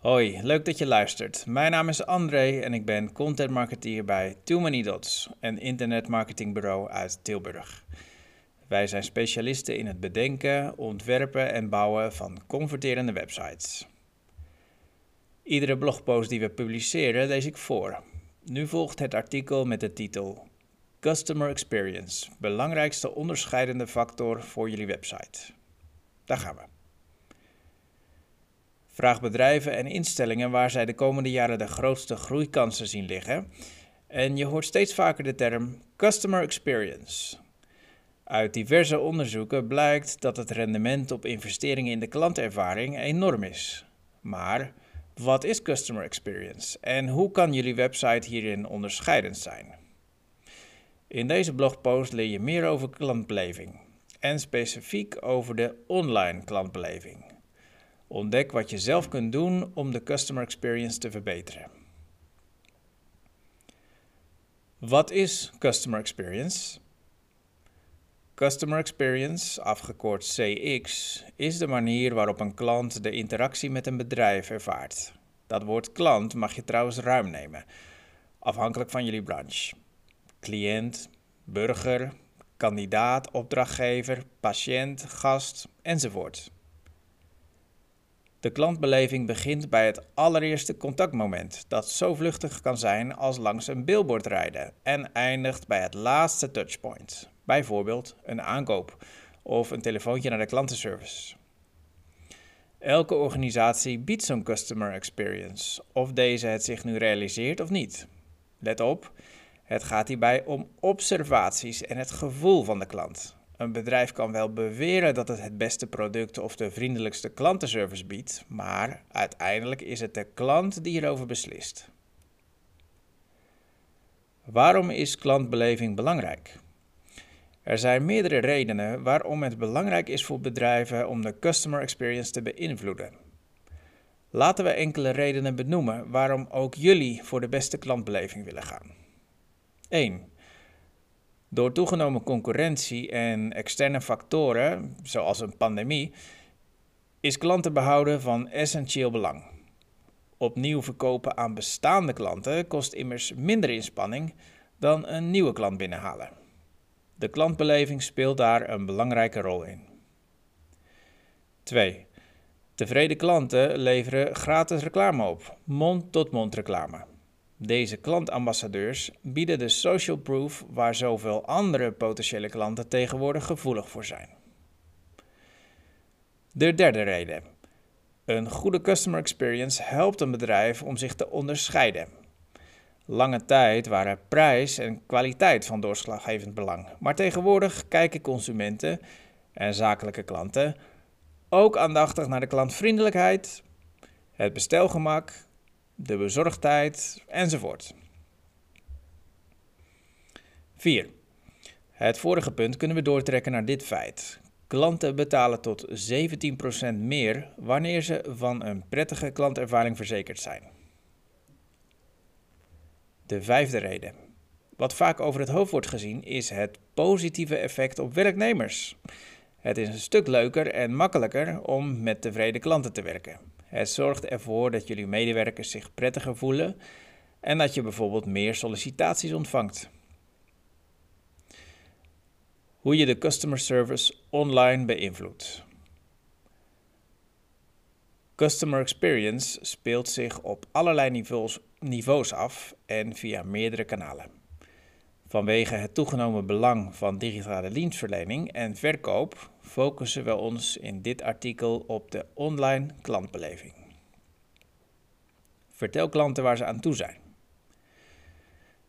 Hoi, leuk dat je luistert. Mijn naam is André en ik ben content marketeer bij Too Many Dots, een internetmarketingbureau uit Tilburg. Wij zijn specialisten in het bedenken, ontwerpen en bouwen van converterende websites. Iedere blogpost die we publiceren lees ik voor. Nu volgt het artikel met de titel Customer Experience, belangrijkste onderscheidende factor voor jullie website. Daar gaan we. Vraag bedrijven en instellingen waar zij de komende jaren de grootste groeikansen zien liggen. En je hoort steeds vaker de term Customer Experience. Uit diverse onderzoeken blijkt dat het rendement op investeringen in de klantervaring enorm is. Maar wat is Customer Experience en hoe kan jullie website hierin onderscheidend zijn? In deze blogpost leer je meer over klantbeleving en specifiek over de online klantbeleving. Ontdek wat je zelf kunt doen om de customer experience te verbeteren. Wat is customer experience? Customer experience, afgekort CX, is de manier waarop een klant de interactie met een bedrijf ervaart. Dat woord klant mag je trouwens ruim nemen, afhankelijk van jullie branche. Cliënt, burger, kandidaat, opdrachtgever, patiënt, gast enzovoort. De klantbeleving begint bij het allereerste contactmoment, dat zo vluchtig kan zijn als langs een billboard rijden, en eindigt bij het laatste touchpoint, bijvoorbeeld een aankoop of een telefoontje naar de klantenservice. Elke organisatie biedt zo'n customer experience, of deze het zich nu realiseert of niet. Let op, het gaat hierbij om observaties en het gevoel van de klant. Een bedrijf kan wel beweren dat het het beste product of de vriendelijkste klantenservice biedt, maar uiteindelijk is het de klant die hierover beslist. Waarom is klantbeleving belangrijk? Er zijn meerdere redenen waarom het belangrijk is voor bedrijven om de customer experience te beïnvloeden. Laten we enkele redenen benoemen waarom ook jullie voor de beste klantbeleving willen gaan. 1. Door toegenomen concurrentie en externe factoren, zoals een pandemie, is klanten behouden van essentieel belang. Opnieuw verkopen aan bestaande klanten kost immers minder inspanning dan een nieuwe klant binnenhalen. De klantbeleving speelt daar een belangrijke rol in. 2. Tevreden klanten leveren gratis reclame op, mond-tot-mond -mond reclame. Deze klantambassadeurs bieden de social proof waar zoveel andere potentiële klanten tegenwoordig gevoelig voor zijn. De derde reden. Een goede customer experience helpt een bedrijf om zich te onderscheiden. Lange tijd waren prijs en kwaliteit van doorslaggevend belang, maar tegenwoordig kijken consumenten en zakelijke klanten ook aandachtig naar de klantvriendelijkheid, het bestelgemak de bezorgdheid enzovoort. 4. Het vorige punt kunnen we doortrekken naar dit feit. Klanten betalen tot 17% meer wanneer ze van een prettige klantervaring verzekerd zijn. De vijfde reden. Wat vaak over het hoofd wordt gezien is het positieve effect op werknemers. Het is een stuk leuker en makkelijker om met tevreden klanten te werken. Het zorgt ervoor dat jullie medewerkers zich prettiger voelen en dat je bijvoorbeeld meer sollicitaties ontvangt. Hoe je de customer service online beïnvloedt. Customer experience speelt zich op allerlei niveaus, niveaus af en via meerdere kanalen. Vanwege het toegenomen belang van digitale dienstverlening en verkoop focussen we ons in dit artikel op de online klantbeleving. Vertel klanten waar ze aan toe zijn.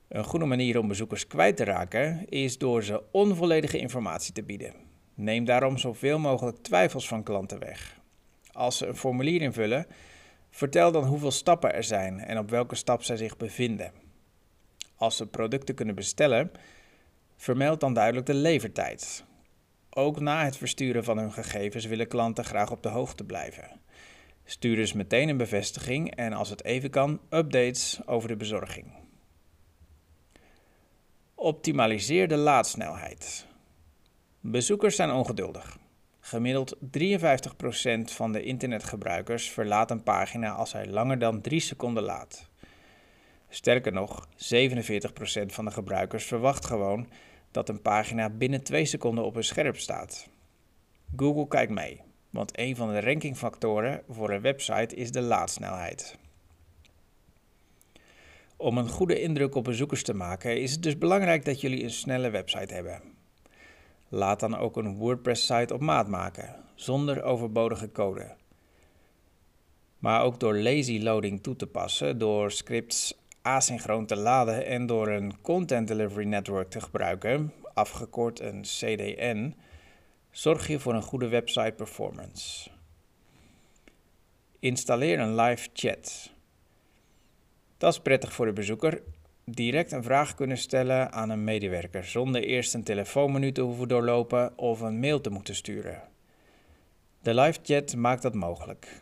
Een goede manier om bezoekers kwijt te raken is door ze onvolledige informatie te bieden. Neem daarom zoveel mogelijk twijfels van klanten weg. Als ze een formulier invullen, vertel dan hoeveel stappen er zijn en op welke stap zij zich bevinden. Als ze producten kunnen bestellen, vermeld dan duidelijk de levertijd. Ook na het versturen van hun gegevens willen klanten graag op de hoogte blijven. Stuur dus meteen een bevestiging en als het even kan, updates over de bezorging. Optimaliseer de laadsnelheid. Bezoekers zijn ongeduldig. Gemiddeld 53% van de internetgebruikers verlaat een pagina als hij langer dan 3 seconden laat. Sterker nog, 47% van de gebruikers verwacht gewoon dat een pagina binnen 2 seconden op hun scherm staat. Google kijkt mee, want een van de rankingfactoren voor een website is de laadsnelheid. Om een goede indruk op bezoekers te maken is het dus belangrijk dat jullie een snelle website hebben. Laat dan ook een WordPress-site op maat maken, zonder overbodige code. Maar ook door lazy loading toe te passen, door scripts asynchroon te laden en door een Content Delivery Network te gebruiken, afgekort een CDN, zorg je voor een goede website performance. Installeer een live chat. Dat is prettig voor de bezoeker. Direct een vraag kunnen stellen aan een medewerker zonder eerst een telefoonmenu te hoeven doorlopen of een mail te moeten sturen. De live chat maakt dat mogelijk.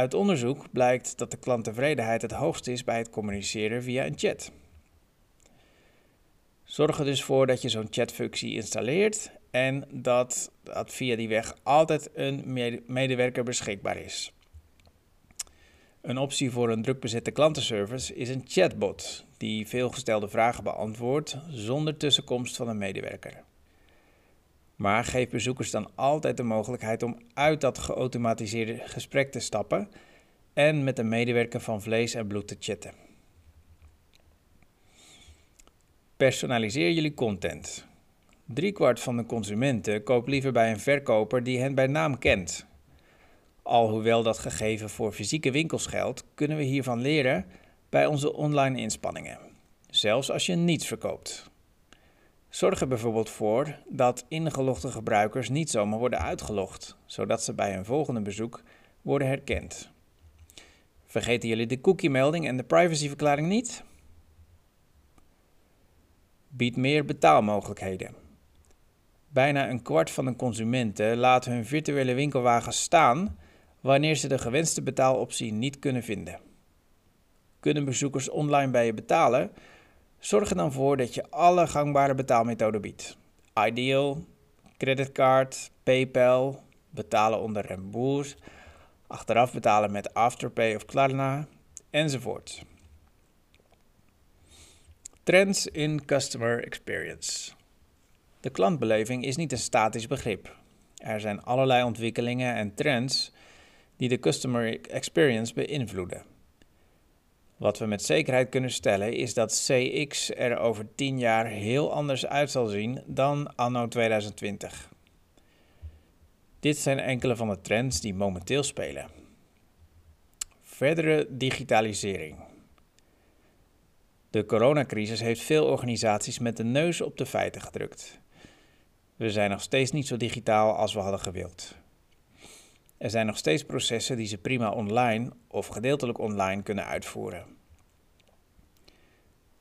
Uit onderzoek blijkt dat de klanttevredenheid het hoogst is bij het communiceren via een chat. Zorg er dus voor dat je zo'n chatfunctie installeert en dat, dat via die weg altijd een medewerker beschikbaar is. Een optie voor een drukbezette klantenservice is een chatbot die veelgestelde vragen beantwoordt zonder tussenkomst van een medewerker. Maar geef bezoekers dan altijd de mogelijkheid om uit dat geautomatiseerde gesprek te stappen en met een medewerker van vlees en bloed te chatten. Personaliseer jullie content. Driekwart van de consumenten koopt liever bij een verkoper die hen bij naam kent. Alhoewel dat gegeven voor fysieke winkels geldt, kunnen we hiervan leren bij onze online inspanningen, zelfs als je niets verkoopt. Zorg er bijvoorbeeld voor dat ingelogde gebruikers niet zomaar worden uitgelogd, zodat ze bij een volgende bezoek worden herkend. Vergeten jullie de cookie-melding en de privacyverklaring niet? Bied meer betaalmogelijkheden. Bijna een kwart van de consumenten laat hun virtuele winkelwagen staan wanneer ze de gewenste betaaloptie niet kunnen vinden. Kunnen bezoekers online bij je betalen? Zorg er dan voor dat je alle gangbare betaalmethoden biedt. Ideal, creditcard, PayPal, betalen onder Remboers, achteraf betalen met Afterpay of Klarna, enzovoort. Trends in Customer Experience. De klantbeleving is niet een statisch begrip. Er zijn allerlei ontwikkelingen en trends die de customer experience beïnvloeden. Wat we met zekerheid kunnen stellen is dat CX er over 10 jaar heel anders uit zal zien dan anno 2020. Dit zijn enkele van de trends die momenteel spelen. Verdere digitalisering. De coronacrisis heeft veel organisaties met de neus op de feiten gedrukt. We zijn nog steeds niet zo digitaal als we hadden gewild. Er zijn nog steeds processen die ze prima online of gedeeltelijk online kunnen uitvoeren.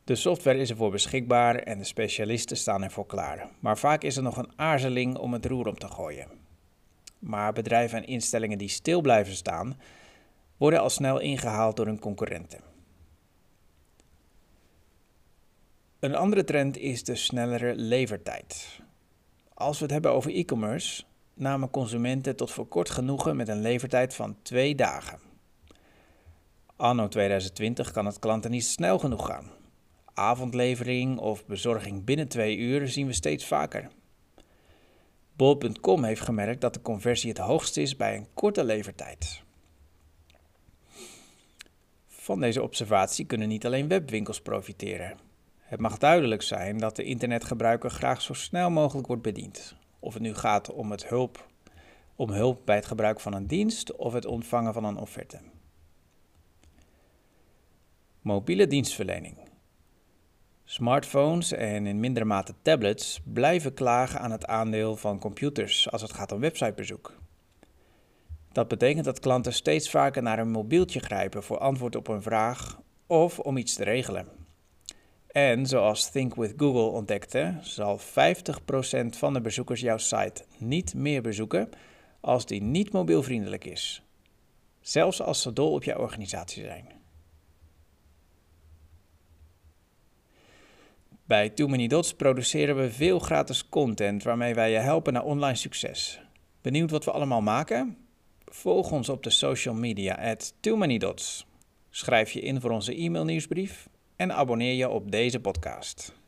De software is ervoor beschikbaar en de specialisten staan ervoor klaar. Maar vaak is er nog een aarzeling om het roer om te gooien. Maar bedrijven en instellingen die stil blijven staan, worden al snel ingehaald door hun concurrenten. Een andere trend is de snellere levertijd. Als we het hebben over e-commerce, namen consumenten tot voor kort genoegen met een levertijd van twee dagen. Anno 2020 kan het klanten niet snel genoeg gaan. Avondlevering of bezorging binnen twee uur zien we steeds vaker. Bol.com heeft gemerkt dat de conversie het hoogst is bij een korte levertijd. Van deze observatie kunnen niet alleen webwinkels profiteren. Het mag duidelijk zijn dat de internetgebruiker graag zo snel mogelijk wordt bediend. Of het nu gaat om, het hulp, om hulp bij het gebruik van een dienst of het ontvangen van een offerte. Mobiele dienstverlening. Smartphones en in mindere mate tablets blijven klagen aan het aandeel van computers als het gaat om websitebezoek. Dat betekent dat klanten steeds vaker naar een mobieltje grijpen voor antwoord op een vraag of om iets te regelen. En zoals Think with Google ontdekte, zal 50% van de bezoekers jouw site niet meer bezoeken als die niet mobielvriendelijk is. Zelfs als ze dol op jouw organisatie zijn. Bij Too Many Dots produceren we veel gratis content waarmee wij je helpen naar online succes. Benieuwd wat we allemaal maken? Volg ons op de social media at Too Many Dots. Schrijf je in voor onze e-mailnieuwsbrief en abonneer je op deze podcast.